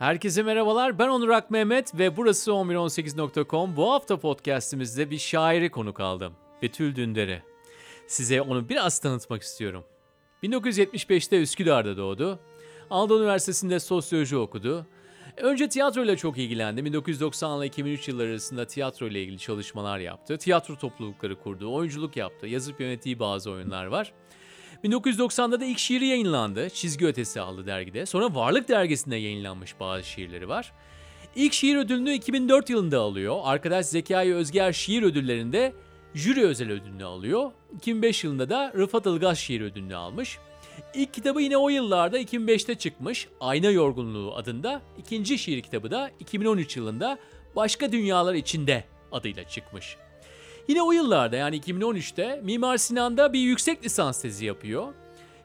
Herkese merhabalar. Ben Onur Ak Mehmet ve burası 1118.com. Bu hafta podcast'imizde bir şairi konuk aldım. Betül Dündar'ı. Size onu biraz tanıtmak istiyorum. 1975'te Üsküdar'da doğdu. Anadolu Üniversitesi'nde sosyoloji okudu. Önce tiyatroyla çok ilgilendi. 1990 ile 2003 yılları arasında tiyatro ile ilgili çalışmalar yaptı. Tiyatro toplulukları kurdu, oyunculuk yaptı, yazıp yönettiği bazı oyunlar var. 1990'da da ilk şiiri yayınlandı. Çizgi Ötesi aldı dergide. Sonra Varlık dergisinde yayınlanmış bazı şiirleri var. İlk şiir ödülünü 2004 yılında alıyor. Arkadaş Zekai Özger şiir ödüllerinde jüri özel ödülünü alıyor. 2005 yılında da Rıfat Ilgaz şiir ödülünü almış. İlk kitabı yine o yıllarda 2005'te çıkmış. Ayna Yorgunluğu adında. İkinci şiir kitabı da 2013 yılında Başka Dünyalar İçinde adıyla çıkmış. Yine o yıllarda yani 2013'te Mimar Sinan'da bir yüksek lisans tezi yapıyor.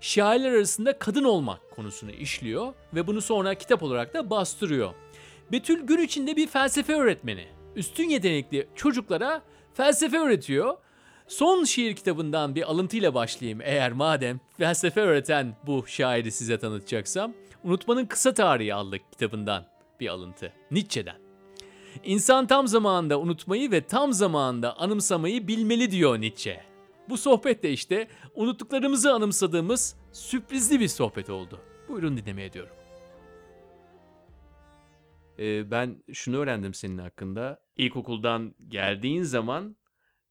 Şairler arasında kadın olmak konusunu işliyor ve bunu sonra kitap olarak da bastırıyor. Betül gün içinde bir felsefe öğretmeni. Üstün yetenekli çocuklara felsefe öğretiyor. Son şiir kitabından bir alıntıyla başlayayım eğer madem felsefe öğreten bu şairi size tanıtacaksam. Unutmanın Kısa Tarihi adlı kitabından bir alıntı. Nietzsche'den. İnsan tam zamanında unutmayı ve tam zamanında anımsamayı bilmeli diyor Nietzsche. Bu sohbet de işte unuttuklarımızı anımsadığımız sürprizli bir sohbet oldu. Buyurun dinlemeye diyorum. Ee, ben şunu öğrendim senin hakkında. İlkokuldan geldiğin zaman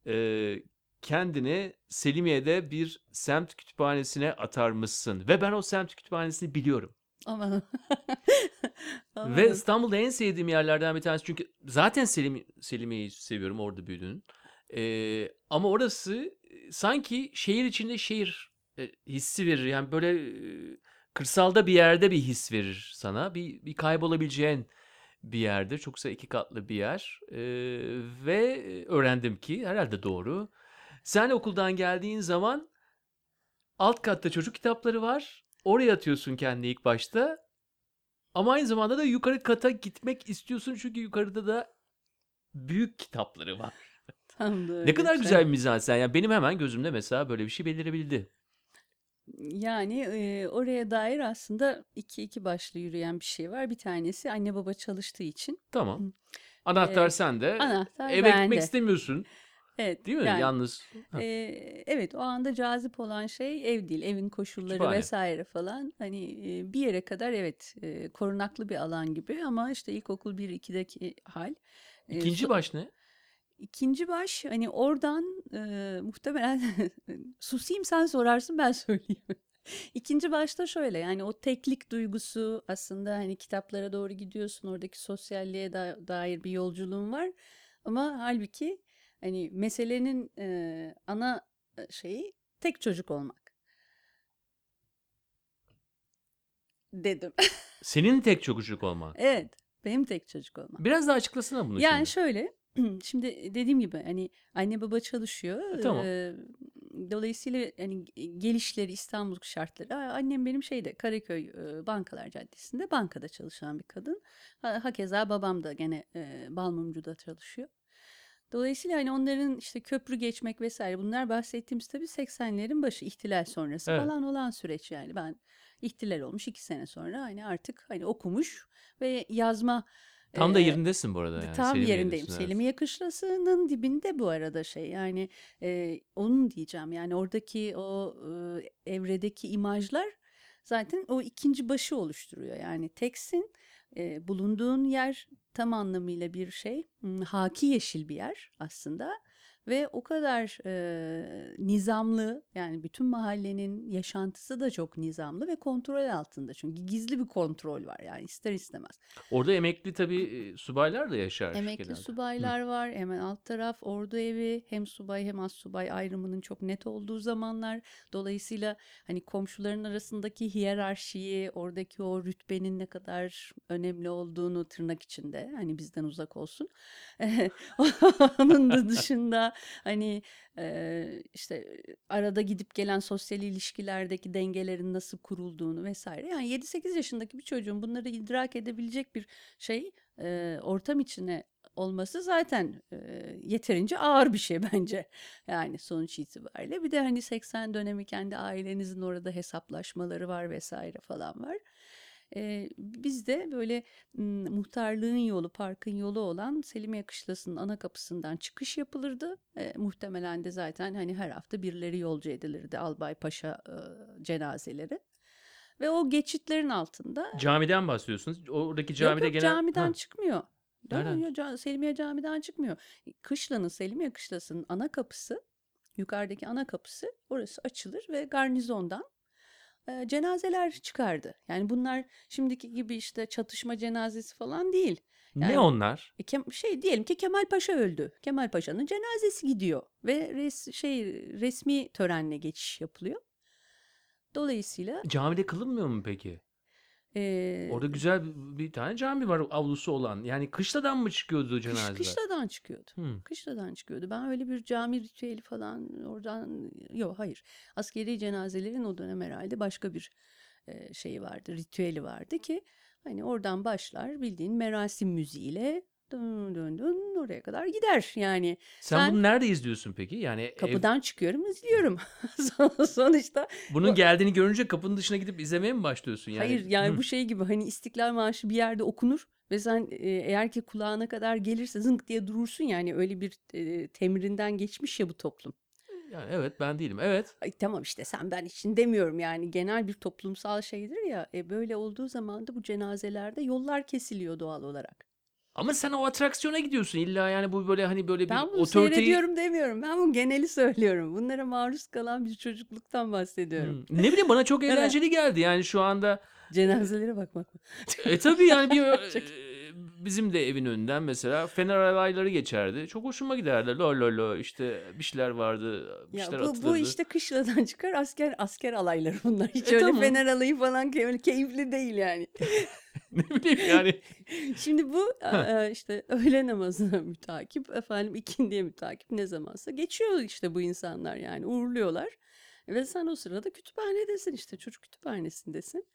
e, kendini Selimiye'de bir semt kütüphanesine atarmışsın. Ve ben o semt kütüphanesini biliyorum. Aman. Ve İstanbul'da en sevdiğim yerlerden bir tanesi. Çünkü zaten Selim, Selimiye'yi seviyorum orada büyüdün. Ee, ama orası sanki şehir içinde şehir e, hissi verir. Yani böyle kırsalda bir yerde bir his verir sana. Bir, bir kaybolabileceğin bir yerde. Çoksa iki katlı bir yer. Ee, ve öğrendim ki herhalde doğru. Sen okuldan geldiğin zaman alt katta çocuk kitapları var. Oraya atıyorsun kendini ilk başta. Ama aynı zamanda da yukarı kata gitmek istiyorsun çünkü yukarıda da büyük kitapları var. Tam da öyle Ne kadar şey. güzel bir mizansen. Yani benim hemen gözümde mesela böyle bir şey belirebildi. Yani e, oraya dair aslında iki iki başlı yürüyen bir şey var. Bir tanesi anne baba çalıştığı için. Tamam. Anahtar Ee, sende. Anahtar Eve bende. gitmek istemiyorsun. Evet. Değil mi? yani, Yalnız. E, evet o anda cazip olan şey ev değil. Evin koşulları Kütüphane. vesaire falan. Hani e, bir yere kadar evet e, korunaklı bir alan gibi ama işte ilkokul 1-2'deki hal. e, İkinci so- baş ne? İkinci baş hani oradan e, muhtemelen susayım sen sorarsın ben söyleyeyim. İkinci başta şöyle yani o teklik duygusu aslında hani kitaplara doğru gidiyorsun oradaki sosyalliğe da- dair bir yolculuğun var ama halbuki hani meselenin e, ana şeyi tek çocuk olmak dedim. Senin tek çocuk olman. evet benim tek çocuk olmak. Biraz daha açıklasana bunu Yani şimdi. şöyle şimdi dediğim gibi hani anne baba çalışıyor. E, tamam. Eee, dolayısıyla hani gelişleri İstanbul şartları. Annem benim şeyde Karaköy eee, Bankalar Caddesi'nde bankada çalışan bir kadın. Ha, hakeza babam da gene eee Balmumcu'da çalışıyor. Dolayısıyla hani onların işte köprü geçmek vesaire bunlar bahsettiğimiz tabii 80'lerin başı ihtilal sonrası Evet. falan olan süreç yani. Ben ihtilal olmuş iki sene sonra hani artık hani okumuş ve yazma Tam da eee, yerindesin bu arada. Yani. Tam Selimiye'desin, yerindeyim. evet. Selimiye Kışlası'nın dibinde bu arada şey yani e, onun diyeceğim yani oradaki o e, evredeki imajlar zaten o ikinci başı oluşturuyor. Yani teksin e, bulunduğun yer tam anlamıyla bir şey. Haki yeşil bir yer aslında ve o kadar e, nizamlı yani bütün mahallenin yaşantısı da çok nizamlı ve kontrol altında çünkü gizli bir kontrol var yani ister istemez. Orada emekli tabii subaylar da yaşar Emekli genelde. Hı. subaylar var. Hemen alt taraf ordu evi. Hem subay hem az subay ayrımının çok net olduğu zamanlar. Dolayısıyla hani komşuların arasındaki hiyerarşiyi, oradaki o rütbenin ne kadar önemli olduğunu tırnak içinde hani bizden uzak olsun. Onun da dışında hani e, işte arada gidip gelen sosyal ilişkilerdeki dengelerin nasıl kurulduğunu vesaire. Yani 7-8 yaşındaki bir çocuğun bunları idrak edebilecek bir şey e, ortam içine olması zaten e, yeterince ağır bir şey bence. Yani sonuç itibariyle. Bir de hani 80 dönemi kendi ailenizin orada hesaplaşmaları var vesaire falan var. E, biz de böyle muhtarlığın yolu, parkın yolu olan Selimiye Kışlası'nın ana kapısından çıkış yapılırdı. E, muhtemelen de zaten hani her hafta birileri yolcu edilirdi Albay Paşa e, cenazeleri. Ve o geçitlerin altında Camiden bahsediyorsunuz. Oradaki Yok camide yok genel... camiden Ha, çıkmıyor. Yok, ca- Selimiye camiden çıkmıyor. Kışlanın Selimiye Kışlası'nın ana kapısı, yukarıdaki ana kapısı orası açılır ve garnizondan e, cenazeler çıkardı. Yani bunlar şimdiki gibi işte çatışma cenazesi falan değil. Ne Yani- onlar? E, şey diyelim ki Kemal Paşa öldü. Kemal Paşa'nın cenazesi gidiyor ve res, şey resmi törenle geçiş yapılıyor. Dolayısıyla Camide kılınmıyor mu peki? E, Orada güzel bir, tane cami var avlusu olan. Yani kışladan mı çıkıyordu kış, cenazeler? kışladan çıkıyordu. Hmm. Kışladan çıkıyordu. Ben öyle bir cami ritüeli falan oradan yok hayır. Askeri cenazelerin o dönem herhalde başka bir e, şeyi vardı, ritüeli vardı ki hani oradan başlar bildiğin merasim müziğiyle dön dön dön oraya kadar gider. Yani Sen Ben- bunu nerede izliyorsun peki? Yani ev- kapıdan çıkıyorum izliyorum. Son- Sonuçta bunun geldiğini görünce kapının dışına gidip izlemeye mi başlıyorsun? Yani, hayır yani bu şey gibi hani İstiklal Marşı bir yerde okunur ve sen e, eğer ki kulağına kadar gelirse zınk diye durursun yani öyle bir e, temrinden geçmiş ya bu toplum. Yani evet ben değilim. Evet. Ay tamam işte sen ben için demiyorum yani genel bir toplumsal şeydir ya. E, böyle olduğu zaman da bu cenazelerde yollar kesiliyor doğal olarak. Ama sen o atraksiyona gidiyorsun illa yani bu böyle hani böyle bir Ben bunu otoriteyi... seyrediyorum demiyorum. Ben bunu geneli söylüyorum. Bunlara maruz kalan bir çocukluktan bahsediyorum. Hmm. Ne bileyim bana çok Evet. eğlenceli geldi yani şu anda. Cenazelere bakmak. mı? E tabii yani bir Çok- bizim de evin önünden mesela fener alayları geçerdi. Çok hoşuma giderdi. Lo lo lo işte bir şeyler vardı, bir Ya şeyler bu, atılırdı. bu işte kışladan çıkar asker asker alayları bunlar. Hiç E, öyle tamam. fener alayı falan keyifli değil yani. ne bileyim yani. Şimdi bu e, işte öğle namazına mütakip efendim ikindiye mütakip ne zamansa geçiyor işte bu insanlar yani uğurluyorlar. Ve sen o sırada kütüphanedesin işte çocuk kütüphanesindesin.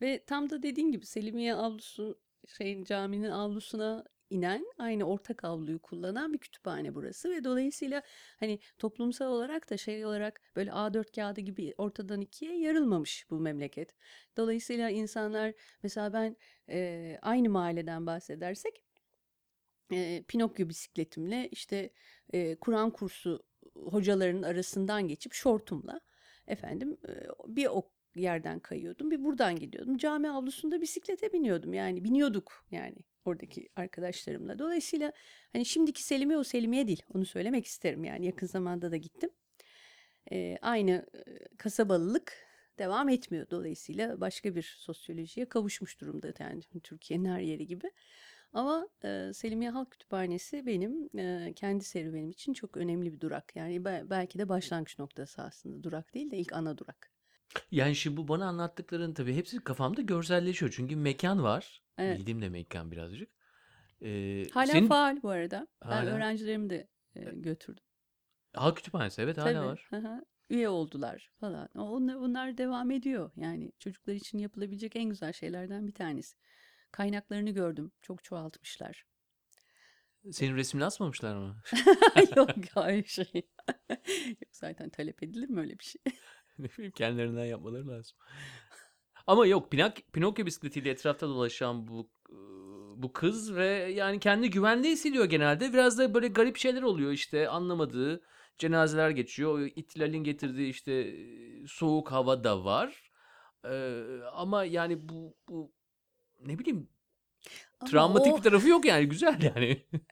Ve tam da dediğin gibi Selimiye avlusu şeyin caminin avlusuna inen aynı ortak avluyu kullanan bir kütüphane burası ve dolayısıyla hani toplumsal olarak da şey olarak böyle A4 kağıdı gibi ortadan ikiye yarılmamış bu memleket. Dolayısıyla insanlar mesela ben e, aynı mahalleden bahsedersek e, Pinokyo bisikletimle işte e, Kur'an kursu hocalarının arasından geçip şortumla efendim bir o yerden kayıyordum. Bir buradan gidiyordum. Cami avlusunda bisiklete biniyordum. Yani biniyorduk yani oradaki arkadaşlarımla. Dolayısıyla hani şimdiki Selimiye o Selimiye değil. Onu söylemek isterim yani. Yakın zamanda da gittim. E, aynı e, kasabalılık devam etmiyor. Dolayısıyla başka bir sosyolojiye kavuşmuş durumda yani Türkiye'nin her yeri gibi. Ama e, Selimiye Halk Kütüphanesi benim e, kendi serüvenim için çok önemli bir durak. Yani be- belki de başlangıç noktası aslında. Durak değil de ilk ana durak. Yani şimdi bu bana anlattıkların tabii hepsi kafamda görselleşiyor. Çünkü mekan var. Evet. Bildiğim de mekan birazcık. Ee, Hala senin faal bu arada. Ben Hala. öğrencilerimi de e, götürdüm. halk kütüphanesi evet hala Tabii, var. hı hı. Üye oldular falan. Onlar, bunlar devam ediyor. Yani çocuklar için yapılabilecek en güzel şeylerden bir tanesi. Kaynaklarını gördüm. Çok çoğaltmışlar. Senin resmini asmamışlar mı? Yok hayır şey. Yok zaten talep edilir mi öyle bir şey? ne bileyim kendilerinden yapmaları lazım. Ama yok Pinak Pinokyo bisikletiyle etrafta dolaşan bu bu kız ve yani kendi güvende hissediyor genelde. Biraz da böyle garip şeyler oluyor işte anlamadığı cenazeler geçiyor. O İhtilalin getirdiği işte soğuk hava da var. Ee, ama yani bu bu ne bileyim Ama travmatik o- bir tarafı yok yani güzel yani.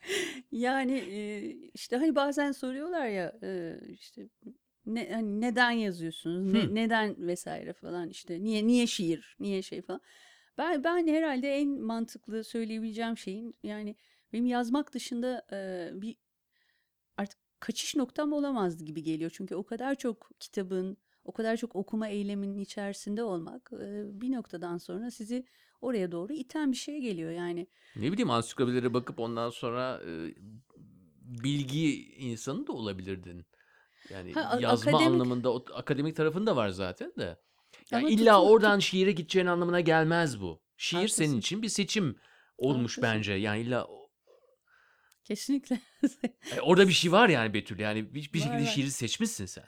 Yani işte hani bazen soruyorlar ya işte ne, hani neden yazıyorsunuz? Ne- neden vesaire falan işte niye niye şiir? Niye şey falan. Ben ben herhalde en mantıklı söyleyebileceğim şeyin yani benim yazmak dışında e, bir artık kaçış noktam olamazdı gibi geliyor. Çünkü o kadar çok kitabın, o kadar çok okuma eyleminin içerisinde olmak e, bir noktadan sonra sizi oraya doğru iten bir şey geliyor. Yani Ne bileyim ansiklopedilere bakıp ondan sonra e, bilgi insanı da olabilirdin. Yani Ha, yazma akademik- anlamında o akademik tarafın da var zaten de. Yani Ama illa tutu- oradan şiire gideceğin anlamına gelmez bu. Şiir senin Haklısın. için bir seçim olmuş Haklısın. bence. Yani illa kesinlikle e, orada bir şey var yani Betül. Yani bir, bir şekilde var. şiiri seçmişsin sen.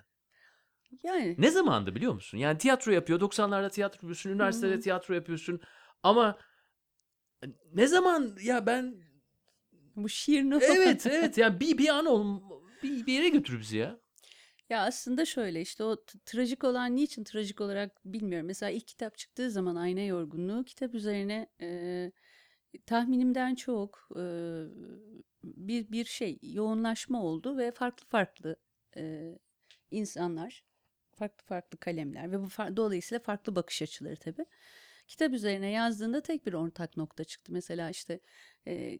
yani Ne zamandı biliyor musun? Yani tiyatro yapıyor. 90'larda tiyatro yapıyorsun. Üniversitede Hı hı. tiyatro yapıyorsun. Ama ne zaman ya ben Bu şiir ne? evet evet yani bir bir an ol bir, bir yere götür bizi ya. Ya aslında şöyle işte o trajik olan niçin trajik olarak bilmiyorum. Mesela ilk kitap çıktığı zaman Ayna Yorgunluğu kitap üzerine e, tahminimden çok e, bir bir şey yoğunlaşma oldu ve farklı farklı e, insanlar, farklı farklı kalemler ve bu far- dolayısıyla farklı bakış açıları tabii. Kitap üzerine yazdığında tek bir ortak nokta çıktı. Mesela işte e,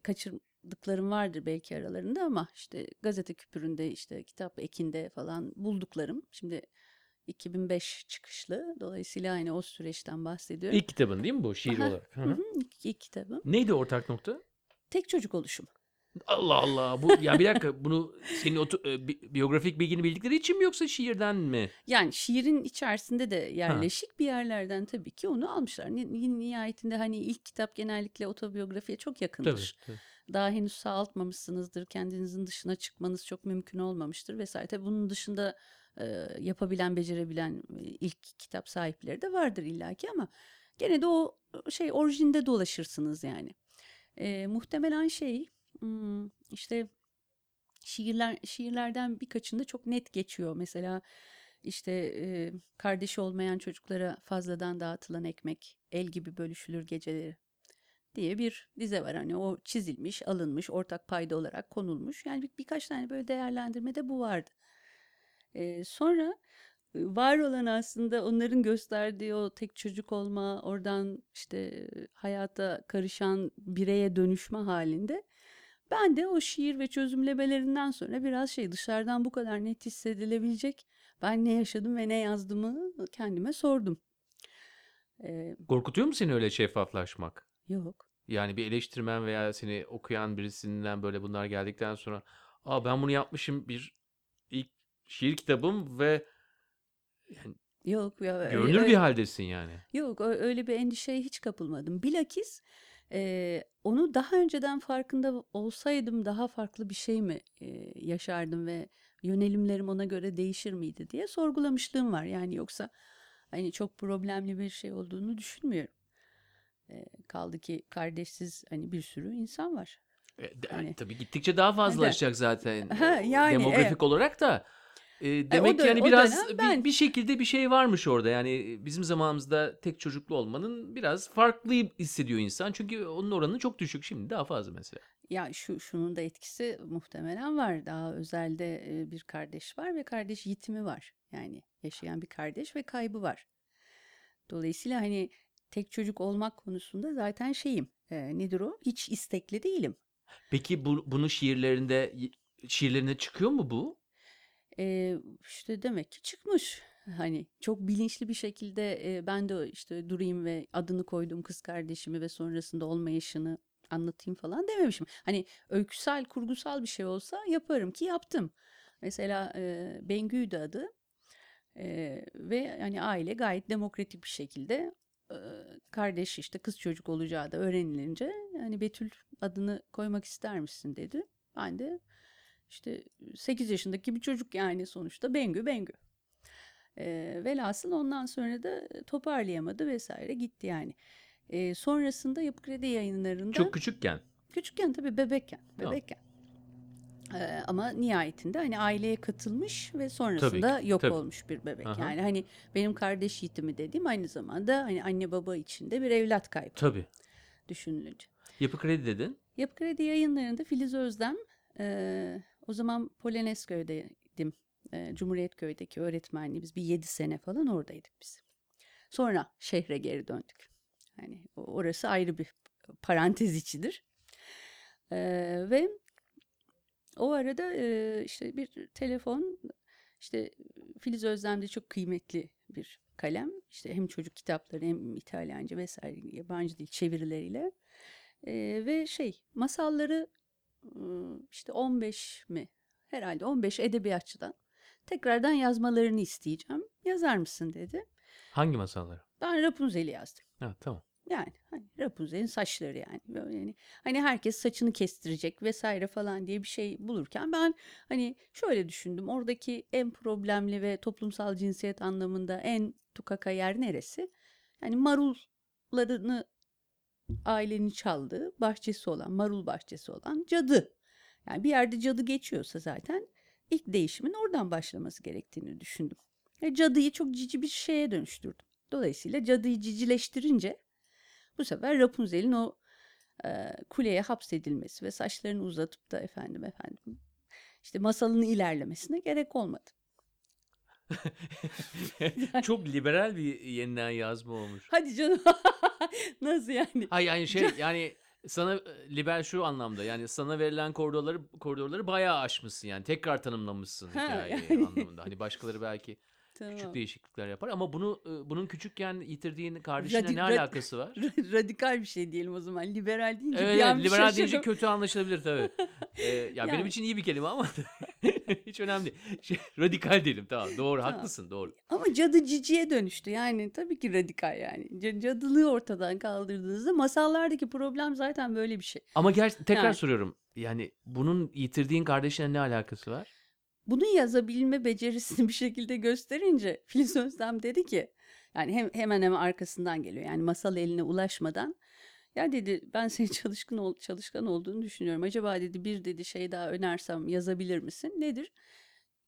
kaçırdıklarım vardır belki aralarında ama işte gazete küpüründe işte kitap ekinde falan bulduklarım. Şimdi 2005 çıkışlı. Dolayısıyla aynı o süreçten bahsediyorum. İlk kitabın değil mi bu şiir Aha. olarak? Hı Hı ilk, ilk kitabım. Neydi ortak nokta? Tek çocuk oluşum. Allah Allah. Bu ya bir dakika bunu senin otu- e, bi- biyografik bilgini bildikleri için mi yoksa şiirden mi? Yani şiirin içerisinde de yerleşik bir yerlerden tabii ki onu almışlar. Ni- Nihayetinde hani ilk kitap genellikle otobiyografiye çok Tabii. yakındır. tabii. Daha henüz sağaltmamışsınızdır. Kendinizin dışına çıkmanız çok mümkün olmamıştır vesaire. Tabii bunun dışında e, yapabilen, becerebilen ilk kitap sahipleri de vardır illaki ama gene de o şey orijinde dolaşırsınız yani. E, muhtemelen şey işte şiirler şiirlerden birkaçında çok net geçiyor. Mesela işte e, kardeşi olmayan çocuklara fazladan dağıtılan ekmek, el gibi bölüşülür geceleri diye bir dize var. Hani o çizilmiş, alınmış, ortak payda olarak konulmuş. Yani bir, birkaç tane böyle değerlendirmede bu vardı. Ee, sonra e, var olan aslında onların gösterdiği o tek çocuk olma, oradan işte e, hayata karışan bireye dönüşme halinde ben de o şiir ve çözümlemelerinden sonra biraz şey dışarıdan bu kadar net hissedilebilecek ben ne yaşadım ve ne yazdığımı kendime sordum. Ee, Korkutuyor mu seni öyle şeffaflaşmak? Yok. Yani bir eleştirmen veya seni okuyan birisinden böyle bunlar geldikten sonra Aa ben bunu yapmışım bir ilk şiir kitabım ve yani Yok ya öyle- görünür öyle- bir haldesin yani. Yok öyle bir endişeye hiç kapılmadım. Bilakis e, onu daha önceden farkında olsaydım daha farklı bir şey mi e, yaşardım ve yönelimlerim ona göre değişir miydi diye sorgulamışlığım var. Yani yoksa hani çok problemli bir şey olduğunu düşünmüyorum. E, kaldı ki kardeşsiz hani bir sürü insan var. E, Hani- tabii gittikçe daha fazlalaşacak zaten. Ha, e, yani, demografik evet. olarak da. E, demek o ki yani biraz bir, ben- bir şekilde bir şey varmış orada. Yani bizim zamanımızda tek çocuklu olmanın biraz farklı hissediyor insan. Çünkü onun oranı çok düşük. Şimdi daha fazla mesela. Ya şu şunun da etkisi muhtemelen var. Daha özelde e, bir kardeş var ve kardeş yitimi var. Yani yaşayan bir kardeş ve kaybı var. Dolayısıyla hani tek çocuk olmak konusunda zaten şeyim. e, nedir o? Hiç istekli değilim. Peki bu, bunu şiirlerinde şiirlerinde çıkıyor mu bu? E, işte demek ki çıkmış. Hani çok bilinçli bir şekilde e, ben de işte durayım ve adını koyduğum kız kardeşimi ve sonrasında olmayışını anlatayım falan dememişim. Hani öyküsel, kurgusal bir şey olsa yaparım ki yaptım. Mesela e, Bengü'ydü adı. E, ve hani aile gayet demokratik bir şekilde kardeş işte kız çocuk olacağı da öğrenilince hani Betül adını koymak ister misin dedi. Ben de işte 8 yaşındaki bir çocuk yani sonuçta Bengü Bengü. E, velhasıl ondan sonra da toparlayamadı vesaire gitti yani. E, sonrasında Yapı Kredi yayınlarında Çok küçükken. küçükken tabii bebekken, bebekken. Ee, ama nihayetinde hani aileye katılmış ve sonrasında Tabii ki, yok tabii. olmuş bir bebek. Aha. Yani hani benim kardeş yitimi dediğim aynı zamanda hani anne baba içinde bir evlat kaybı Tabii. düşünülünce. Yapı kredi dedin. Yapı Kredi yayınlarında Filiz Özdem e, o zaman Polonezköy'deydim. E, Cumhuriyetköy'deki öğretmenliğimiz bir 7 sene falan oradaydık biz. Sonra şehre geri döndük. Yani o- orası ayrı bir parantez içidir. E, ve o arada e, işte bir telefon işte Filiz Özdem'de çok kıymetli bir kalem. İşte hem çocuk kitapları hem İtalyanca vesaire yabancı dil çevirileriyle. Ee, ve şey masalları işte 15 mi herhalde 15 edebiyatçıdan tekrardan yazmalarını isteyeceğim. Yazar mısın dedi. Hangi masalları? Ben Rapunzel'i yazdım. Ha, tamam. Yani hani Rapunzel'in saçları yani. Böyle yani hani herkes saçını kestirecek vesaire falan diye bir şey bulurken ben hani şöyle düşündüm. Oradaki en problemli ve toplumsal cinsiyet anlamında en tukaka yer neresi? Yani marullarını ailenin çaldığı bahçesi olan, marul bahçesi olan cadı. Yani bir yerde cadı geçiyorsa zaten ilk değişimin oradan başlaması gerektiğini düşündüm. Ve cadıyı çok cici bir şeye dönüştürdüm. Dolayısıyla cadıyı cicileştirince bu sefer Rapunzel'in o e, kuleye hapsedilmesi ve saçlarını uzatıp da efendim efendim işte masalın ilerlemesine gerek olmadı. Çok liberal bir yeniden yazma olmuş. Hadi canım. Nasıl yani? Hayır yani şey yani sana e, liberal şu anlamda yani sana verilen koridorları koridorları bayağı aşmışsın yani tekrar tanımlamışsın Ha, hikayeyi yani. anlamında. Hani başkaları belki Tamam. küçük değişiklikler yapar ama bunu e, bunun küçükken yitirdiğin kardeşine Radi- ne alakası var? Radikal bir şey diyelim o zaman. Liberal deyince Evet, bir an bir liberal deyince şaşırdım. kötü anlaşılabilir tabii. Ee, ya benim Yani. için iyi bir kelime ama hiç önemli değil. Şey, radikal diyelim tamam doğru Tamam. haklısın doğru. Ama cadı ciciye dönüştü. Yani tabii ki radikal yani. C- Cadılığı ortadan kaldırdığınızda masallardaki problem zaten böyle bir şey. Ama ger- tekrar Yani. soruyorum yani bunun yitirdiğin kardeşine ne alakası var? Bunu yazabilme becerisini bir şekilde gösterince Filiz Özlem dedi ki yani hem, hemen hemen arkasından geliyor. Yani masal eline ulaşmadan ya dedi ben senin çalışkan ol, çalışkan olduğunu düşünüyorum. Acaba dedi bir dedi şey daha önersem yazabilir misin? Nedir?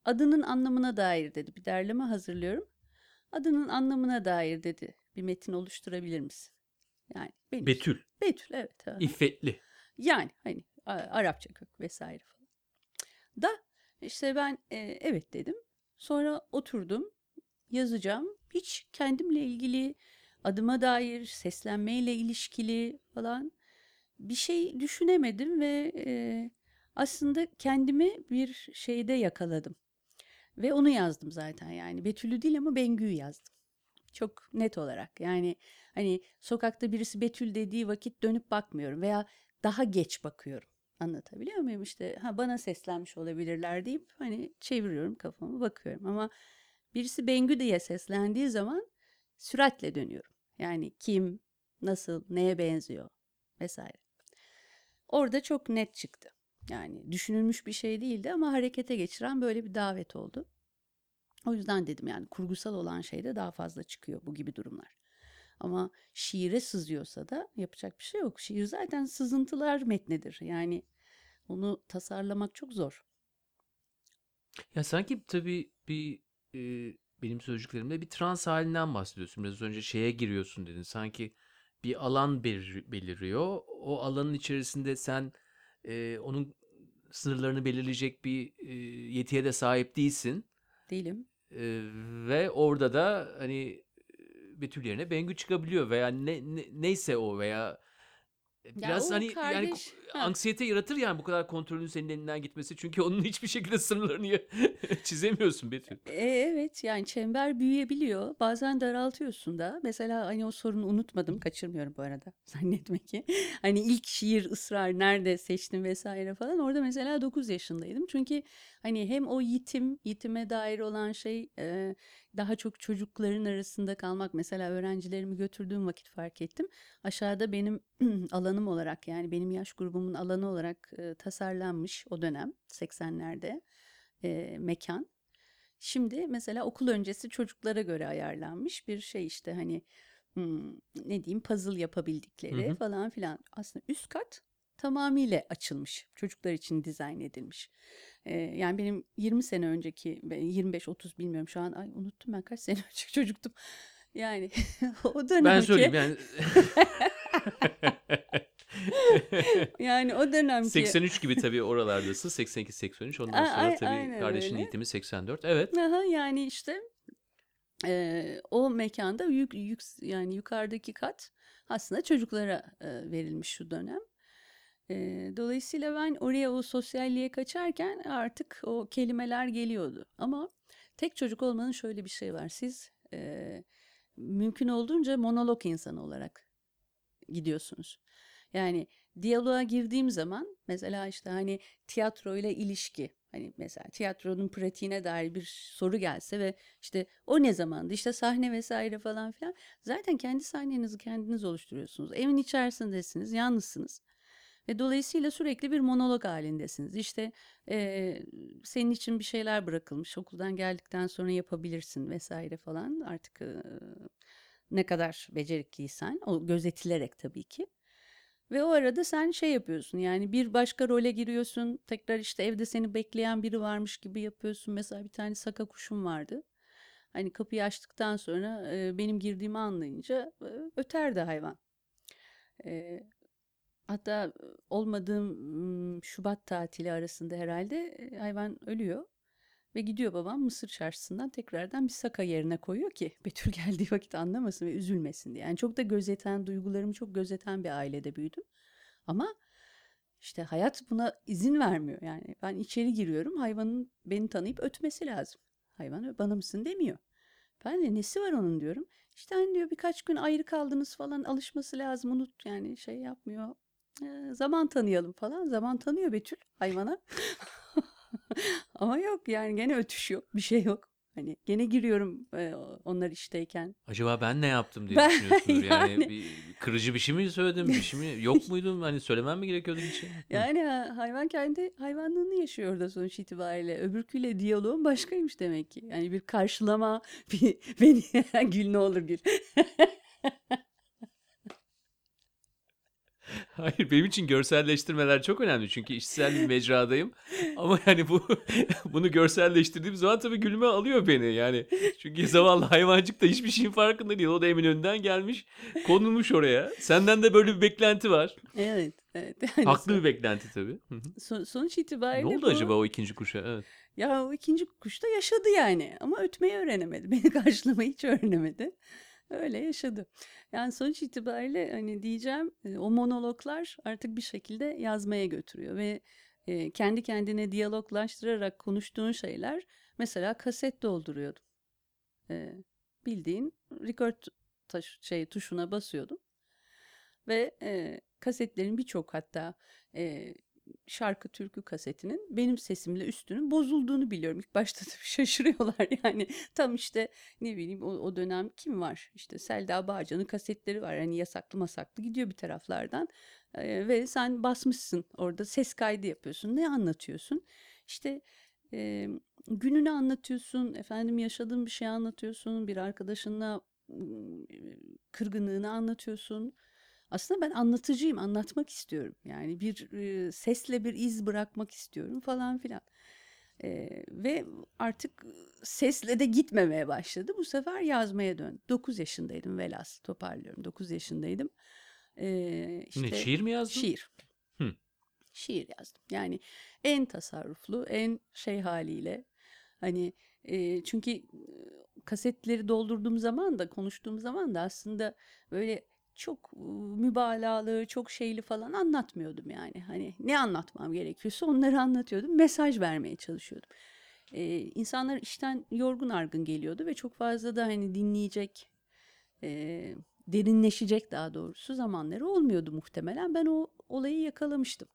Adının anlamına dair dedi. Bir derleme hazırlıyorum. Adının anlamına dair dedi. Bir metin oluşturabilir misin? Yani benim. Betül, Betül evet. aha. iffetli. Yani hani Arapça kök vesaire falan. Da işte ben e, evet dedim. Sonra oturdum yazacağım. Hiç kendimle ilgili adıma dair seslenmeyle ilişkili falan bir şey düşünemedim ve e, aslında kendimi bir şeyde yakaladım. Ve onu yazdım zaten yani Betül'ü değil ama Bengü'yü yazdım. Çok net olarak yani hani sokakta birisi Betül dediği vakit dönüp bakmıyorum veya daha geç bakıyorum. Anlatabiliyor muyum işte ha bana seslenmiş olabilirler deyip hani çeviriyorum kafamı bakıyorum ama birisi Bengü diye seslendiği zaman süratle dönüyorum. Yani kim, nasıl, neye benziyor vesaire. Orada çok net çıktı. Yani düşünülmüş bir şey değildi ama harekete geçiren böyle bir davet oldu. O yüzden dedim yani kurgusal olan şeyde daha fazla çıkıyor bu gibi durumlar. Ama şiire sızıyorsa da yapacak bir şey yok. Şiir zaten sızıntılar metnidir. Yani onu tasarlamak çok zor. Ya sanki tabii bir e, benim sözcüklerimde bir trans halinden bahsediyorsun. Biraz önce şeye giriyorsun dedin. Sanki bir alan belir- beliriyor. O alanın içerisinde sen e, onun sınırlarını belirleyecek bir e, yetiye de sahip değilsin. Değilim. E, ve orada da hani Betül yerine Bengü çıkabiliyor veya ne, ne- neyse o veya biraz o hani yani kardeş- ko- Ha. anksiyete yaratır yani bu kadar kontrolün senin elinden gitmesi. Çünkü onun hiçbir şekilde sınırlarını çizemiyorsun Betül. E, evet yani çember büyüyebiliyor. Bazen daraltıyorsun da. Mesela hani o sorunu unutmadım. Kaçırmıyorum bu arada. Zannetme ki. Hani ilk şiir ısrar nerede seçtim vesaire falan. Orada mesela 9 yaşındaydım. Çünkü hani hem o yitim, yitime dair olan şey e, daha çok çocukların arasında kalmak. Mesela öğrencilerimi götürdüğüm vakit fark ettim. Aşağıda benim alanım olarak yani benim yaş grubumun alanı olarak e, tasarlanmış o dönem 80'lerde e, mekan. Şimdi mesela okul öncesi çocuklara göre ayarlanmış bir şey işte hani hmm, ne diyeyim puzzle yapabildikleri Hı hı. falan filan. Aslında üst kat tamamıyla açılmış. Çocuklar için dizayn edilmiş. Ee, yani benim 20 sene önceki 25-30 bilmiyorum şu an ay unuttum ben kaç sene önceki çocuktum. Yani o dönemki Ben söyleyeyim yani. yani o dönemki 83 gibi tabii oralardasın. 82-83. Ondan A- sonra ay- tabii aynen kardeşin öyle. eğitimi 84. Evet. Aha, yani işte eee, o mekanda yük, yük yani yukarıdaki kat aslında çocuklara e, verilmiş şu dönem. Eee, dolayısıyla ben oraya o sosyalliğe kaçarken artık o kelimeler geliyordu. Ama tek çocuk olmanın şöyle bir şey var. Siz eee, mümkün olduğunca monolog insanı olarak gidiyorsunuz. Yani diyaloğa girdiğim zaman mesela işte hani tiyatro ile ilişki hani mesela tiyatronun pratiğine dair bir soru gelse ve işte o ne zamandı işte sahne vesaire falan filan zaten kendi sahnenizi kendiniz oluşturuyorsunuz. Evin içerisindesiniz, yalnızsınız. Ve dolayısıyla sürekli bir monolog halindesiniz. İşte eee, senin için bir şeyler bırakılmış. Okuldan geldikten sonra yapabilirsin vesaire falan. Artık eee, ne kadar becerikliysen o gözetilerek tabii ki. Ve o arada sen şey yapıyorsun yani bir başka role giriyorsun. Tekrar işte evde seni bekleyen biri varmış gibi yapıyorsun. Mesela bir tane saka kuşum vardı. Hani kapıyı açtıktan sonra e, benim girdiğimi anlayınca e, öterdi hayvan. E, hatta olmadığım Şubat tatili arasında herhalde hayvan ölüyor. Ve gidiyor babam Mısır çarşısından tekrardan bir saka yerine koyuyor ki Betül geldiği vakit anlamasın ve üzülmesin diye. Yani çok da gözeten, duygularımı çok gözeten bir ailede büyüdüm. Ama işte hayat buna izin vermiyor. Yani ben içeri giriyorum, hayvanın beni tanıyıp ötmesi lazım. Hayvan bana mısın demiyor. Ben de nesi var onun diyorum. İşte hani diyor birkaç gün ayrı kaldınız falan alışması lazım unut yani şey yapmıyor. Ee, zaman tanıyalım falan. Zaman tanıyor Betül hayvana. Ama yok yani gene ötüş yok bir şey yok. Hani gene giriyorum e, onlar işteyken. Acaba ben ne yaptım diye Ben- düşünüyorsundur. Yani, yani- bir kırıcı bir şey mi söyledim? Bir şey mi? Yok muydum? Hani söylemem mi gerekiyordu bir şey? Yani ha- hayvan kendi hayvanlığını yaşıyor orada sonuç itibariyle. Öbürküyle diyaloğun başkaymış demek ki. Yani bir karşılama, bir beni gül ne olur gül. Hayır benim için görselleştirmeler çok önemli çünkü işsel bir mecradayım. Ama yani bu bunu görselleştirdiğim zaman tabii gülme alıyor beni yani. Çünkü zavallı hayvancık da hiçbir şeyin farkında değil. O da Eminönü'nden gelmiş konulmuş oraya. Senden de böyle bir beklenti var. Evet, evet. Yani haklı son- bir beklenti tabii. Son- sonuç ne itibariyle oldu bu- acaba o ikinci kuşa? Evet. Ya o ikinci kuş da yaşadı yani. Ama ötmeyi öğrenemedi. Beni karşılamayı hiç öğrenemedi. Öyle yaşadı. Yani sonuç itibariyle hani diyeceğim e, o monologlar artık bir şekilde yazmaya götürüyor ve e, kendi kendine diyaloglaştırarak konuştuğun şeyler mesela kaset dolduruyordum. E, bildiğin record taş, şey tuşuna basıyordum ve kasetlerin birçok hatta e, şarkı türkü kasetinin benim sesimle üstünün bozulduğunu biliyorum. İlk başta tabii şaşırıyorlar yani. Tam işte ne bileyim o, o dönem kim var? İşte Selda Bağcan'ın kasetleri var. Hani yasaklı masaklı gidiyor bir taraflardan. Ee, ve sen basmışsın orada ses kaydı yapıyorsun. Ne anlatıyorsun? İşte e, gününü anlatıyorsun. Efendim yaşadığın bir şey anlatıyorsun. Bir arkadaşınla kırgınlığını anlatıyorsun. Aslında ben anlatıcıyım, anlatmak istiyorum. Yani bir e, sesle bir iz bırakmak istiyorum falan filan. E, ve artık sesle de gitmemeye başladı. Bu sefer yazmaya döndüm. 9 yaşındaydım velhasıl toparlıyorum. 9 yaşındaydım. E, işte, ne şiir mi yazdın Şiir. Hı. Şiir yazdım. Yani en tasarruflu, en şey haliyle. Hani e, çünkü kasetleri doldurduğum zaman da konuştuğum zaman da aslında böyle çok mübalağalı, çok şeyli falan anlatmıyordum yani. Hani ne anlatmam gerekiyorsa onları anlatıyordum. Mesaj vermeye çalışıyordum. E, insanlar işten yorgun argın geliyordu ve çok fazla da hani dinleyecek, e, derinleşecek daha doğrusu zamanları olmuyordu muhtemelen. Ben o olayı yakalamıştım.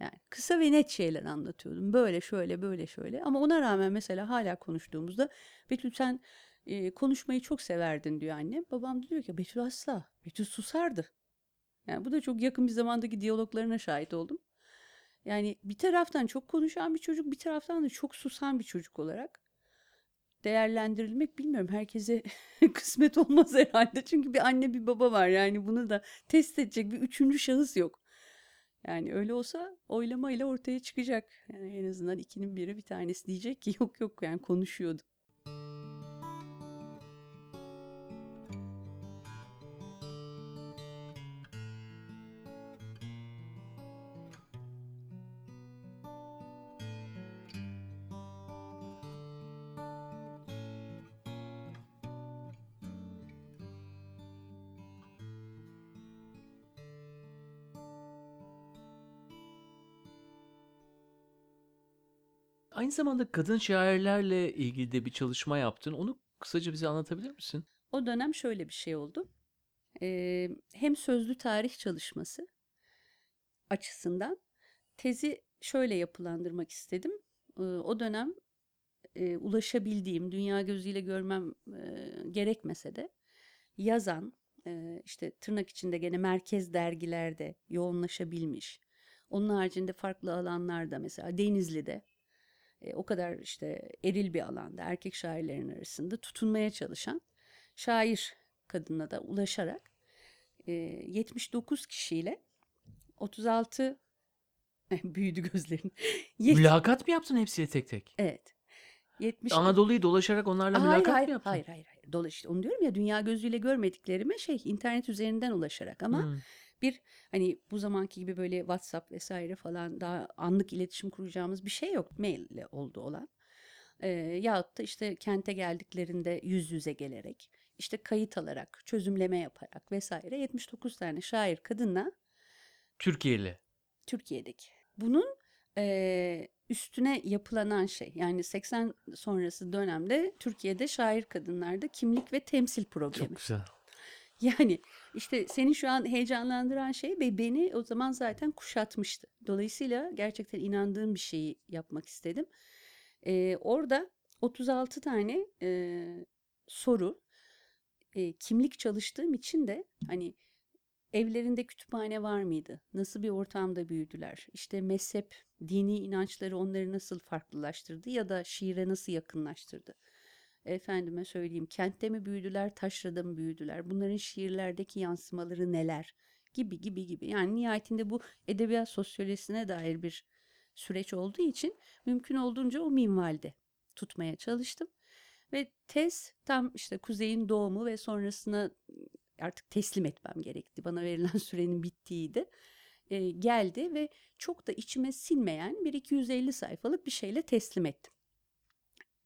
Yani kısa ve net şeyler anlatıyordum. Böyle şöyle böyle şöyle. Ama ona rağmen mesela hala konuştuğumuzda Betül sen e, konuşmayı çok severdin diyor annem. Babam diyor ki Betül asla. Betül susardı. Yani bu da çok yakın bir zamandaki diyaloglarına şahit oldum. Yani bir taraftan çok konuşan bir çocuk, bir taraftan da çok susan bir çocuk olarak değerlendirilmek bilmiyorum. Herkese kısmet olmaz herhalde. Çünkü bir anne bir baba var. Yani bunu da test edecek bir üçüncü şahıs yok. Yani öyle olsa oylamayla ortaya çıkacak. Yani en azından ikinin biri bir tanesi diyecek ki yok yok yani konuşuyordu. Aynı zamanda kadın şairlerle ilgili de bir çalışma yaptın onu kısaca bize anlatabilir misin O dönem şöyle bir şey oldu. Ee, hem sözlü tarih çalışması açısından tezi şöyle yapılandırmak istedim. Ee, o dönem e, ulaşabildiğim, dünya gözüyle görmem e, gerekmese de yazan, e, işte tırnak içinde gene merkez dergilerde yoğunlaşabilmiş. Onun haricinde farklı alanlarda mesela Denizli'de e, o kadar işte eril bir alanda erkek şairlerin arasında tutunmaya çalışan şair kadına da ulaşarak e, 79 kişiyle 36 büyüdü gözlerin. Mülakat mı yaptın hepsiyle tek tek? evet. 70 Anadolu'yu dolaşarak onlarla hayır, mülakat hayır, mı yaptın? hayır, hayır, hayır. Dolaş, onu diyorum ya dünya gözüyle görmediklerime şey internet üzerinden ulaşarak ama Hmm. Bir hani bu zamanki gibi böyle WhatsApp vesaire falan daha anlık iletişim kuracağımız bir şey yok. Maille oldu olan. Ee, yahut da işte kente geldiklerinde yüz yüze gelerek işte kayıt alarak çözümleme yaparak vesaire 79 tane şair kadınla Türkiye'li. Türkiye'deki. Bunun eee, üstüne yapılanan şey yani 80 sonrası dönemde Türkiye'de şair kadınlarda kimlik ve temsil problemi. Çok güzel. Yani işte seni şu an heyecanlandıran şey ve beni o zaman zaten kuşatmıştı. Dolayısıyla gerçekten inandığım bir şeyi yapmak istedim. Ee, orada 36 tane e, soru e, kimlik çalıştığım için de hani evlerinde kütüphane var mıydı? Nasıl bir ortamda büyüdüler? İşte mezhep, dini inançları onları nasıl farklılaştırdı ya da şiire nasıl yakınlaştırdı? Efendime söyleyeyim kentte mi büyüdüler, taşrada mı büyüdüler? Bunların şiirlerdeki yansımaları neler? Gibi gibi gibi. Yani nihayetinde bu edebiyat sosyolojisine dair bir süreç olduğu için mümkün olduğunca o minvalde tutmaya çalıştım. Ve tez tam işte kuzeyin doğumu ve sonrasına artık teslim etmem gerekti. Bana verilen sürenin bittiğiydi. Ee, geldi ve çok da içime sinmeyen bir 250 sayfalık bir şeyle teslim ettim.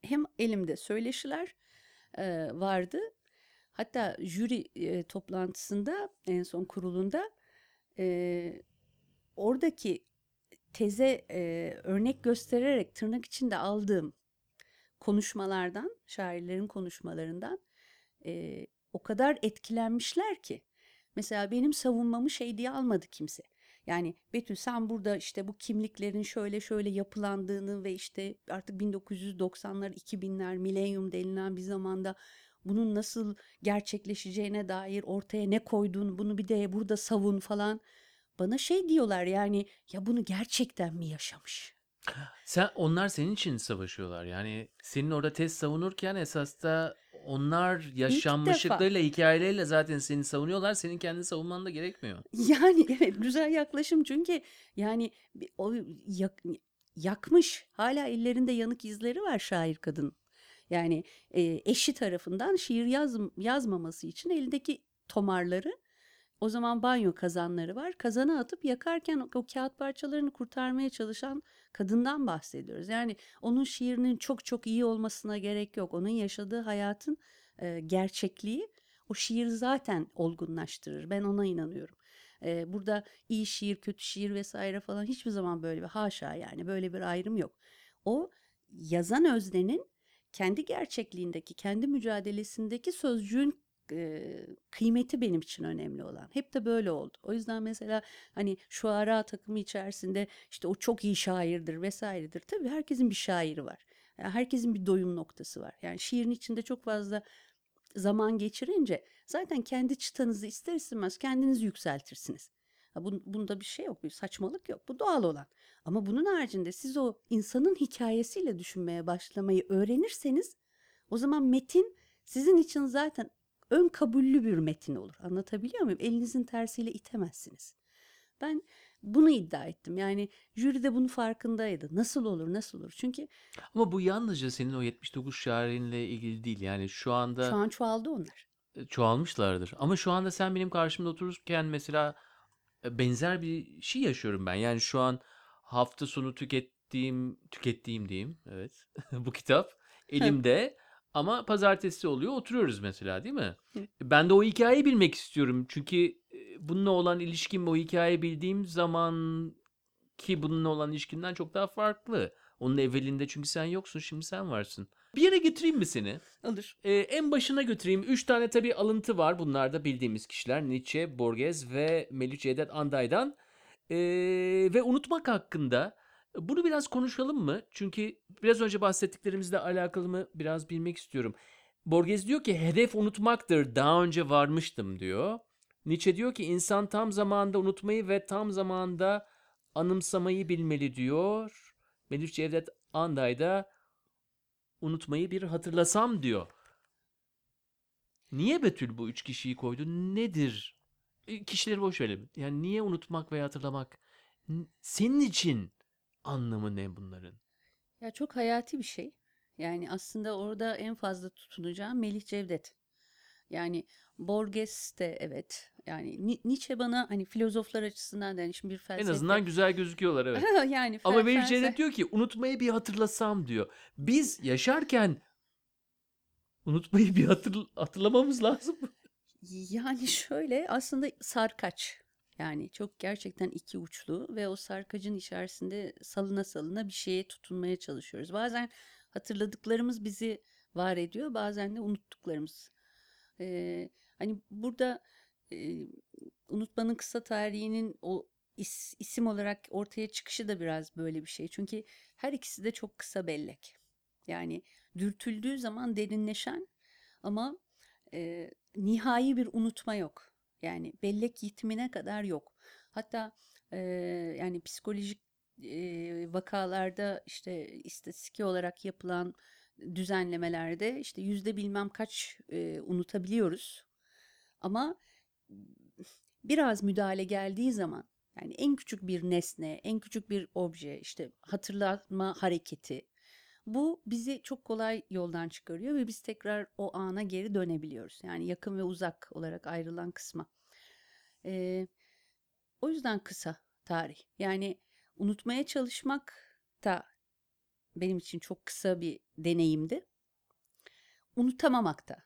Hem elimde söyleşiler e, vardı. Hatta jüri e, toplantısında en son kurulunda e, oradaki teze e, örnek göstererek tırnak içinde aldığım konuşmalardan, şairlerin konuşmalarından e, o kadar etkilenmişler ki. Mesela benim savunmamı şey diye almadı kimse. Yani Betül sen burada işte bu kimliklerin şöyle şöyle yapılandığını ve işte artık 1990'lar 2000'ler milenyum denilen bir zamanda bunun nasıl gerçekleşeceğine dair ortaya ne koyduğunu bunu bir de burada savun falan. Bana şey diyorlar yani ya bunu gerçekten mi yaşamış? Sen onlar senin için savaşıyorlar. Yani senin orada tez savunurken esas da onlar yaşanmışlıklarıyla, hikayeleriyle zaten seni savunuyorlar. Senin kendini savunman da gerekmiyor. Yani evet güzel yaklaşım çünkü yani o yak- yakmış hala ellerinde yanık izleri var şair kadın. Yani e, eşi tarafından şiir yaz, yazmaması için elindeki tomarları o zaman banyo kazanları var. Kazana atıp yakarken o, o kağıt parçalarını kurtarmaya çalışan kadından bahsediyoruz. Yani onun şiirinin çok çok iyi olmasına gerek yok. Onun yaşadığı hayatın e, gerçekliği o şiir zaten olgunlaştırır. Ben ona inanıyorum. E, burada iyi şiir, kötü şiir vesaire falan hiçbir zaman böyle bir haşa yani böyle bir ayrım yok. O yazan öznenin kendi gerçekliğindeki, kendi mücadelesindeki sözcüğün kıymeti benim için önemli olan. Hep de böyle oldu. O yüzden mesela hani şu ara takımı içerisinde işte o çok iyi şairdir vesairedir. Tabii herkesin bir şairi var. Yani herkesin bir doyum noktası var. Yani şiirin içinde çok fazla zaman geçirince zaten kendi çıtanızı ister istemez kendiniz yükseltirsiniz. Bunda bir şey yok, bir saçmalık yok. Bu doğal olan. Ama bunun haricinde siz o insanın hikayesiyle düşünmeye başlamayı öğrenirseniz o zaman metin sizin için zaten ön kabullü bir metin olur. Anlatabiliyor muyum? Elinizin tersiyle itemezsiniz. Ben bunu iddia ettim. Yani jüri de bunun farkındaydı. Nasıl olur, nasıl olur? Çünkü Ama bu yalnızca senin o 79 şairinle ilgili değil. Yani şu anda şu an çoğaldı onlar. e, çoğalmışlardır. Ama şu anda sen benim karşımda otururken mesela e, benzer bir şey yaşıyorum ben. Yani şu an hafta sonu tükettiğim, tükettiğim diyeyim. Evet. bu kitap elimde. Ama pazartesi oluyor oturuyoruz mesela değil mi? Evet. Ben de o hikayeyi bilmek istiyorum. Çünkü e, bununla olan ilişkim o hikayeyi bildiğim zaman ki bununla olan ilişkimden çok daha farklı. Onun evvelinde çünkü sen yoksun şimdi sen varsın. Bir yere götüreyim mi seni? Olur. Ee, en başına götüreyim. Üç tane tabii alıntı var. Bunlar da bildiğimiz kişiler. Nietzsche, Borges ve Melih Cevdet Anday'dan. Ee, ve unutmak hakkında bunu biraz konuşalım mı? Çünkü biraz önce bahsettiklerimizle alakalı mı biraz bilmek istiyorum. Borges diyor ki hedef unutmaktır. Daha önce varmıştım diyor. Nietzsche diyor ki insan tam zamanda unutmayı ve tam zamanda anımsamayı bilmeli diyor. Melih Cevdet Anday da unutmayı bir hatırlasam diyor. Niye Betül bu üç kişiyi koydu? Nedir e, kişileri boş verelim. Yani niye unutmak veya hatırlamak? Senin için anlamı ne bunların? Ya çok hayati bir şey. Yani aslında orada en fazla tutunacağım Melih Cevdet. Yani Borges de evet. Yani Ni- Nietzsche bana hani filozoflar açısından da yani şimdi bir En felsefe. azından güzel gözüküyorlar evet. yani Ama fel- Melih felsefe- Cevdet diyor ki unutmayı bir hatırlasam diyor. Biz yaşarken unutmayı bir hatır, hatırlamamız lazım. Yani şöyle aslında sarkaç. Yani çok gerçekten iki uçlu ve o sarkacın içerisinde salına salına bir şeye tutunmaya çalışıyoruz. Bazen hatırladıklarımız bizi var ediyor, bazen de unuttuklarımız. Ee, hani burada e, unutmanın kısa tarihinin o is- isim olarak ortaya çıkışı da biraz böyle bir şey. Çünkü her ikisi de çok kısa bellek. Yani dürtüldüğü zaman derinleşen ama e, nihai bir unutma yok. Yani bellek yitimine kadar yok. Hatta e, yani psikolojik e, vakalarda işte istatistik olarak yapılan düzenlemelerde işte yüzde bilmem kaç e, unutabiliyoruz. Ama biraz müdahale geldiği zaman yani en küçük bir nesne, en küçük bir obje, işte hatırlatma hareketi bu bizi çok kolay yoldan çıkarıyor ve biz tekrar o ana geri dönebiliyoruz. Yani yakın ve uzak olarak ayrılan kısma. Ee, o yüzden kısa tarih. Yani unutmaya çalışmak da benim için çok kısa bir deneyimdi. Unutamamak da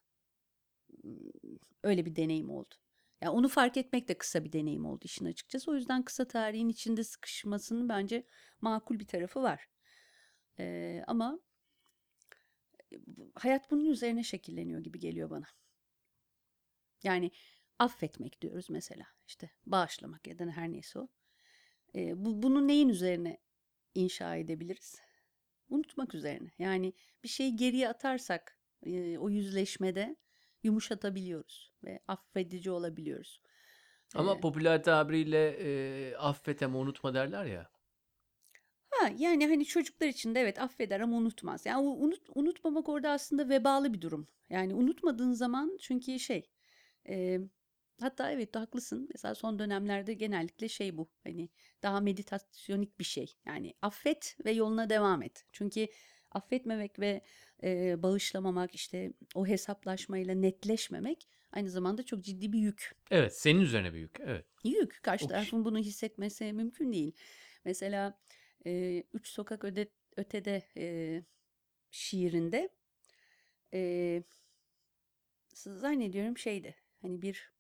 öyle bir deneyim oldu. Yani onu fark etmek de kısa bir deneyim oldu işin açıkçası. O yüzden kısa tarihin içinde sıkışmasının bence makul bir tarafı var. Ama e, bu- hayat bunun üzerine şekilleniyor gibi geliyor bana. Yani affetmek diyoruz mesela. işte bağışlamak ya da her neyse o. Ee, bu, bunu neyin üzerine inşa edebiliriz? Unutmak üzerine. Yani bir şeyi geriye atarsak e, o yüzleşmede yumuşatabiliyoruz ve affedici olabiliyoruz. Ama Ee, popüler tabiriyle e, affet ama unutma derler ya. Ha yani hani çocuklar için de evet affeder ama unutmaz. Yani unut, unutmamak orada aslında vebalı bir durum. Yani unutmadığın zaman çünkü şey e, hatta evet haklısın. Mesela son dönemlerde genellikle şey bu hani daha meditasyonik bir şey. Yani affet ve yoluna devam et. Çünkü affetmemek ve e, bağışlamamak işte o hesaplaşmayla netleşmemek aynı zamanda çok ciddi bir yük. Evet senin üzerine büyük. Evet. Yük. Karşı O kişi- tarafın bunu hissetmesi mümkün değil. Mesela e, Üç Sokak Öde, Ötede e, şiirinde e, zannediyorum şeydi. Hani bir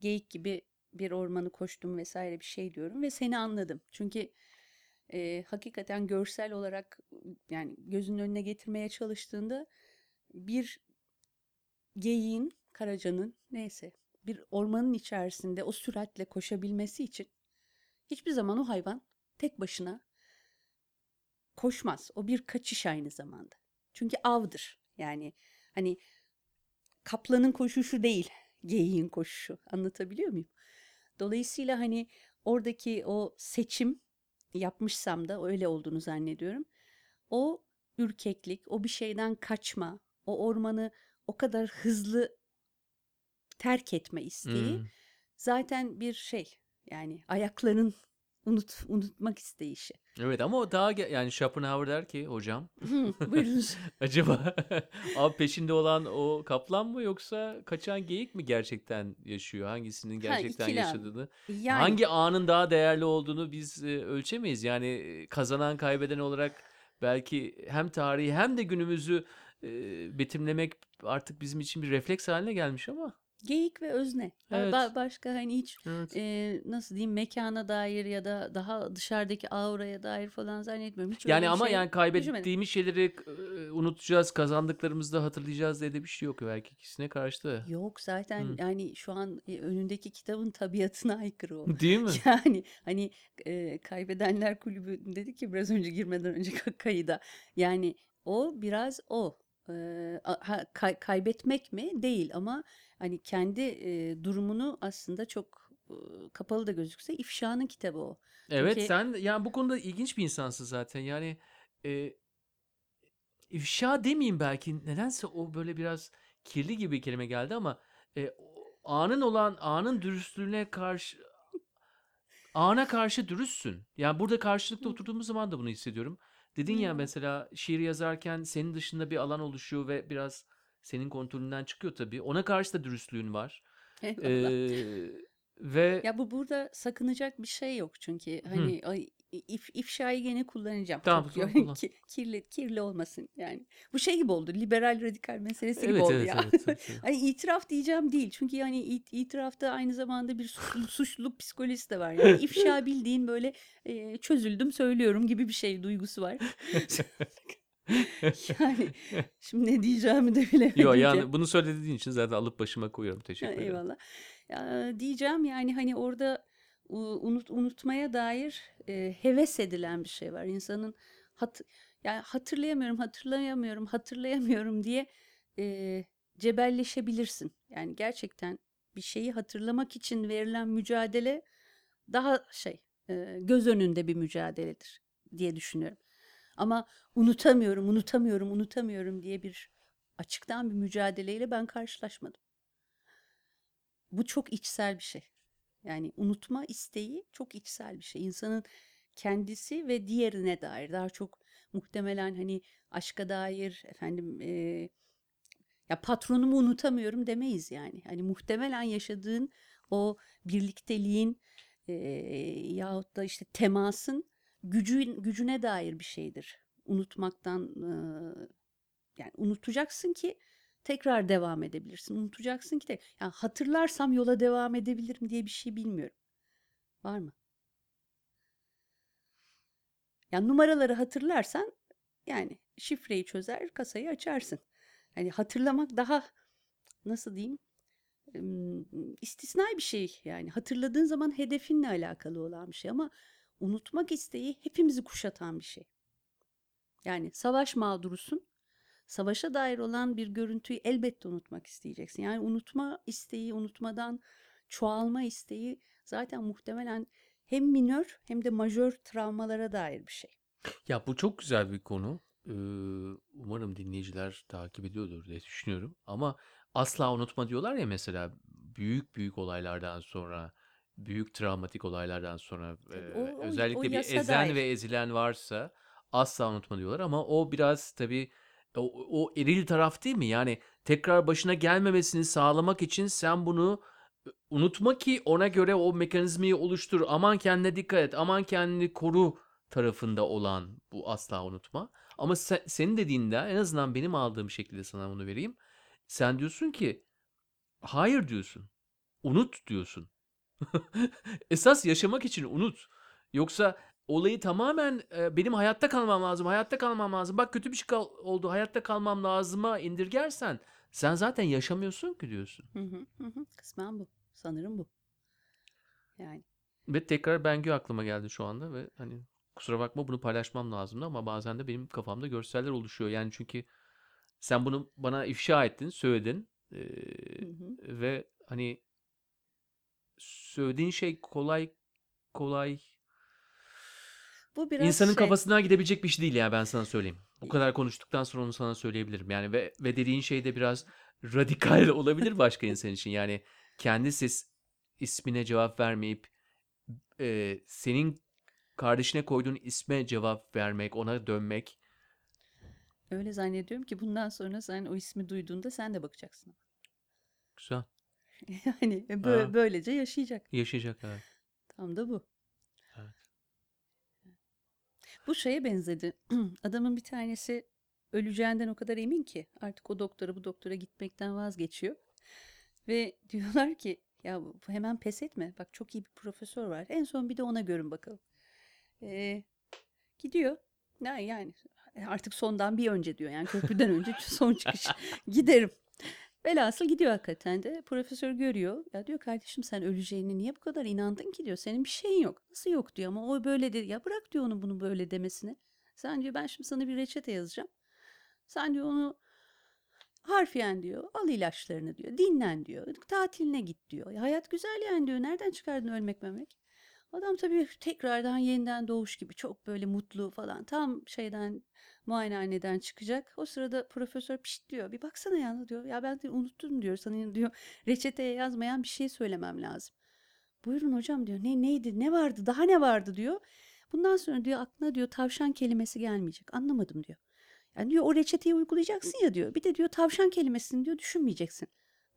geyik gibi bir ormanı koştum vesaire bir şey diyorum ve seni anladım. Çünkü e, hakikaten görsel olarak yani gözünün önüne getirmeye çalıştığında bir geyiğin, karacanın neyse bir ormanın içerisinde o süratle koşabilmesi için hiçbir zaman o hayvan tek başına koşmaz. O bir kaçış aynı zamanda. Çünkü avdır. Yani hani kaplanın koşuşu değil, geyiğin koşuşu. Anlatabiliyor muyum? Dolayısıyla hani oradaki o seçim yapmışsam da öyle olduğunu zannediyorum. O ürkeklik, o bir şeyden kaçma, o ormanı o kadar hızlı terk etme isteği Hmm. zaten bir şey. Yani ayakların unut unutmak isteyişi. Evet ama o daha yani Schopenhauer der ki hocam Buyurunuz. acaba av peşinde olan o kaplan mı yoksa kaçan geyik mi gerçekten yaşıyor? Hangisinin Ha, gerçekten ikilem. yaşadığını? Yani Hangi anın daha değerli olduğunu biz e, ölçemeyiz. Yani e, kazanan kaybeden olarak belki hem tarihi hem de günümüzü e, betimlemek artık bizim için bir refleks haline gelmiş ama. Geyik ve özne. Evet. ba- başka hani hiç Evet. e, nasıl diyeyim mekana dair ya da daha dışarıdaki auraya dair falan zannetmiyorum. Hiç Yani ama şey yani düşünmedim. kaybettiğimiz şeyleri e, unutacağız, kazandıklarımızı da hatırlayacağız diye de bir şey yok belki ikisine karşı da. Yok zaten Hı. yani şu an e, önündeki kitabın tabiatına aykırı o. Değil mi? Yani hani e, kaybedenler kulübü dedi ki biraz önce girmeden önce kayıda. Yani o biraz o. E, ha, kay- kaybetmek mi? Değil ama hani kendi e, durumunu aslında çok e, kapalı da gözükse ifşanın kitabı o. Evet Çünkü- sen yani bu konuda ilginç bir insansın zaten. Yani e, ifşa demeyeyim belki. Nedense o böyle biraz kirli gibi bir kelime geldi ama e, anın olan anın dürüstlüğüne karşı ana karşı dürüstsün. Yani burada karşılıklı oturduğumuz zaman da bunu hissediyorum. Dedin ya mesela şiir yazarken senin dışında bir alan oluşuyor ve biraz senin kontrolünden çıkıyor tabii. Ona karşı da dürüstlüğün var. Eyvallah. Ee, ve Ya bu burada sakınacak bir şey yok çünkü hani ay, if, ifşayı gene kullanacağım. Tamam, Çok kullan. ki- kirli kirli olmasın yani. Bu şey gibi oldu. Liberal radikal meselesi gibi evet oldu evet ya. evet, evet, evet. Hani itiraf diyeceğim değil. Çünkü yani it- itirafta aynı zamanda bir suçlu- suçluluk psikolojisi de var. Yani ifşa bildiğin böyle e, çözüldüm söylüyorum gibi bir şey duygusu var. Yani şimdi ne diyeceğimi de bilemedim. Yo ki. yani bunu söylediğin için zaten alıp başıma koyuyorum. Teşekkür ederim. Eyvallah. Ya, diyeceğim yani hani orada unut, unutmaya dair e, heves edilen bir şey var. İnsanın hat, yani hatırlayamıyorum, hatırlayamıyorum, hatırlayamıyorum diye e, cebelleşebilirsin. Yani gerçekten bir şeyi hatırlamak için verilen mücadele daha şey e, göz önünde bir mücadeledir diye düşünüyorum. Ama unutamıyorum, unutamıyorum, unutamıyorum diye bir açıktan bir mücadeleyle ben karşılaşmadım. Bu çok içsel bir şey. Yani unutma isteği çok içsel bir şey. İnsanın kendisi ve diğerine dair daha çok muhtemelen hani aşka dair efendim e, ya patronumu unutamıyorum demeyiz yani. Hani muhtemelen yaşadığın o birlikteliğin e, yahut da işte temasın gücün gücüne dair bir şeydir. Unutmaktan e, yani unutacaksın ki tekrar devam edebilirsin. Unutacaksın ki de yani hatırlarsam yola devam edebilirim diye bir şey bilmiyorum. Var mı? Yani numaraları hatırlarsan yani şifreyi çözer, kasayı açarsın. Yani hatırlamak daha nasıl diyeyim? istisnai bir şey yani. Hatırladığın zaman hedefinle alakalı olan bir şey ama unutmak isteği hepimizi kuşatan bir şey. Yani savaş mağdurusun. Savaşa dair olan bir görüntüyü elbette unutmak isteyeceksin. Yani unutma isteği, unutmadan çoğalma isteği zaten muhtemelen hem minör hem de majör travmalara dair bir şey. Ya bu çok güzel bir konu. Ee, umarım dinleyiciler takip ediyordur diye düşünüyorum. Ama asla unutma diyorlar ya mesela büyük büyük olaylardan sonra, büyük travmatik olaylardan sonra e, o- o- o özellikle bir yasa ezen dair. ve ezilen varsa asla unutma diyorlar. Ama o biraz tabii o, o eril taraf değil mi? Yani tekrar başına gelmemesini sağlamak için sen bunu e, unutma ki ona göre o mekanizmayı oluştur. Aman kendine dikkat et, aman kendini koru tarafında olan bu asla unutma. Ama sen, senin dediğinde en azından benim aldığım şekilde sana bunu vereyim. Sen diyorsun ki hayır diyorsun. Unut diyorsun. Esas yaşamak için unut. Yoksa olayı tamamen e, benim hayatta kalmam lazım, hayatta kalmam lazım. Bak kötü bir şey kal- oldu, hayatta kalmam lazıma indirgersen sen zaten yaşamıyorsun ki diyorsun. Hı hı, hı hı. Kısmen bu. Sanırım bu. Yani Ve tekrar Bengü aklıma geldi şu anda ve hani kusura bakma bunu paylaşmam lazımdı ama bazen de benim kafamda görseller oluşuyor. Yani çünkü sen bunu bana ifşa ettin, söyledin Ee, hı hı. ve hani söylediğin şey kolay kolay bu biraz insanın şey. kafasından gidebilecek bir şey değil ya ben sana söyleyeyim. Bu kadar konuştuktan sonra onu sana söyleyebilirim. Yani ve ve dediğin şey de biraz radikal olabilir başka insan için. Yani kendi ses ismine cevap vermeyip e, senin kardeşine koyduğun isme cevap vermek, ona dönmek. Öyle zannediyorum ki bundan sonra sen o ismi duyduğunda sen de bakacaksın. Güzel. Yani bö- Ha. böylece yaşayacak. Yaşayacak evet. Tam da bu. Evet. Bu şeye benzedi. Adamın bir tanesi öleceğinden o kadar emin ki artık o doktora bu doktora gitmekten vazgeçiyor. Ve diyorlar ki ya hemen pes etme. Bak çok iyi bir profesör var. En son bir de ona görün bakalım. Ee, gidiyor. Ya yani artık sondan bir önce diyor. Yani köprüden önce son çıkış. Giderim. Velhasıl gidiyor hakikaten de. Profesör görüyor. Ya diyor kardeşim sen öleceğine niye bu kadar inandın ki diyor. Senin bir şeyin yok. Nasıl yok diyor ama o böyle dedi. Ya bırak diyor onu bunu böyle demesini. Sen diyor ben şimdi sana bir reçete yazacağım. Sen diyor onu harfiyen diyor al ilaçlarını diyor. Dinlen diyor. Tatiline git diyor. Ya hayat güzel yani diyor. Nereden çıkardın ölmek memek? Adam tabii tekrardan yeniden doğuş gibi çok böyle mutlu falan. Tam şeyden muayenehaneden çıkacak. O sırada profesör pişt diyor. Bir baksana ya diyor. Ya ben de unuttum diyor. Sana diyor reçeteye yazmayan bir şey söylemem lazım. Buyurun hocam diyor. Ne neydi? Ne vardı? Daha ne vardı diyor. Bundan sonra diyor aklına diyor tavşan kelimesi gelmeyecek. Anlamadım diyor. Yani diyor o reçeteyi uygulayacaksın ya diyor. Bir de diyor tavşan kelimesini diyor düşünmeyeceksin.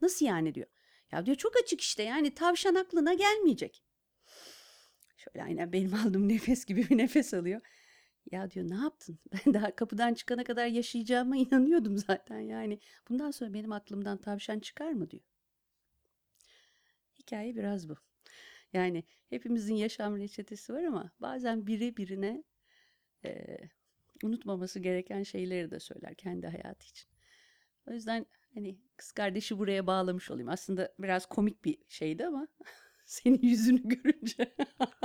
Nasıl yani diyor. Ya diyor çok açık işte yani tavşan aklına gelmeyecek. Şöyle aynen benim aldığım nefes gibi bir nefes alıyor. Ya diyor ne yaptın? Ben daha kapıdan çıkana kadar yaşayacağıma inanıyordum zaten yani. Bundan sonra benim aklımdan tavşan çıkar mı diyor. Hikaye biraz bu. Yani hepimizin yaşam reçetesi var ama bazen biri birine eee, unutmaması gereken şeyleri de söyler kendi hayatı için. O yüzden hani kız kardeşi buraya bağlamış olayım. Aslında biraz komik bir şeydi ama senin yüzünü görünce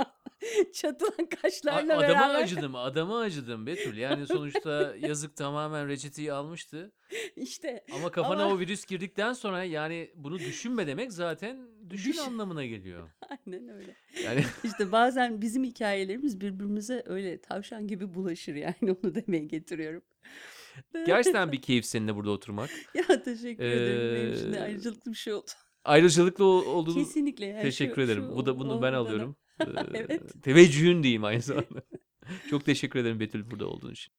çatılan A- kaşlarla adama beraber acıdım, adama acıdım Betül. Yani sonuçta yazık tamamen reçeteyi almıştı. işte Ama kafana Ama- o virüs girdikten sonra yani bunu düşünme demek zaten düşün Düşün. anlamına geliyor. aynen öyle. Yani İşte bazen bizim hikayelerimiz birbirimize öyle tavşan gibi bulaşır yani onu demeye getiriyorum. gerçekten bir keyif seninle burada oturmak. Ya teşekkür ederim. Benim için de Ee, ayrıcalıklı bir şey oldu. Ayrıcalıklı ol- olduğunu Kesinlikle. Yani teşekkür şu- ederim. şu Bu da bunu ben alıyorum. Ee, Evet. Teveccühün diyeyim aynı zamanda. Çok teşekkür ederim Betül burada olduğun için.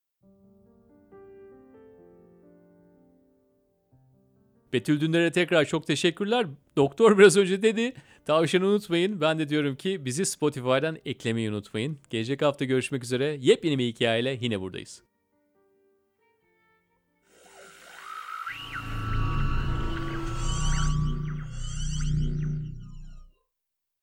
Betül Dündar'a tekrar çok teşekkürler. Doktor biraz önce dedi. Tavşanı unutmayın. Ben de diyorum ki bizi Spotify'dan eklemeyi unutmayın. Gelecek hafta görüşmek üzere. Yepyeni bir hikayeyle yine buradayız.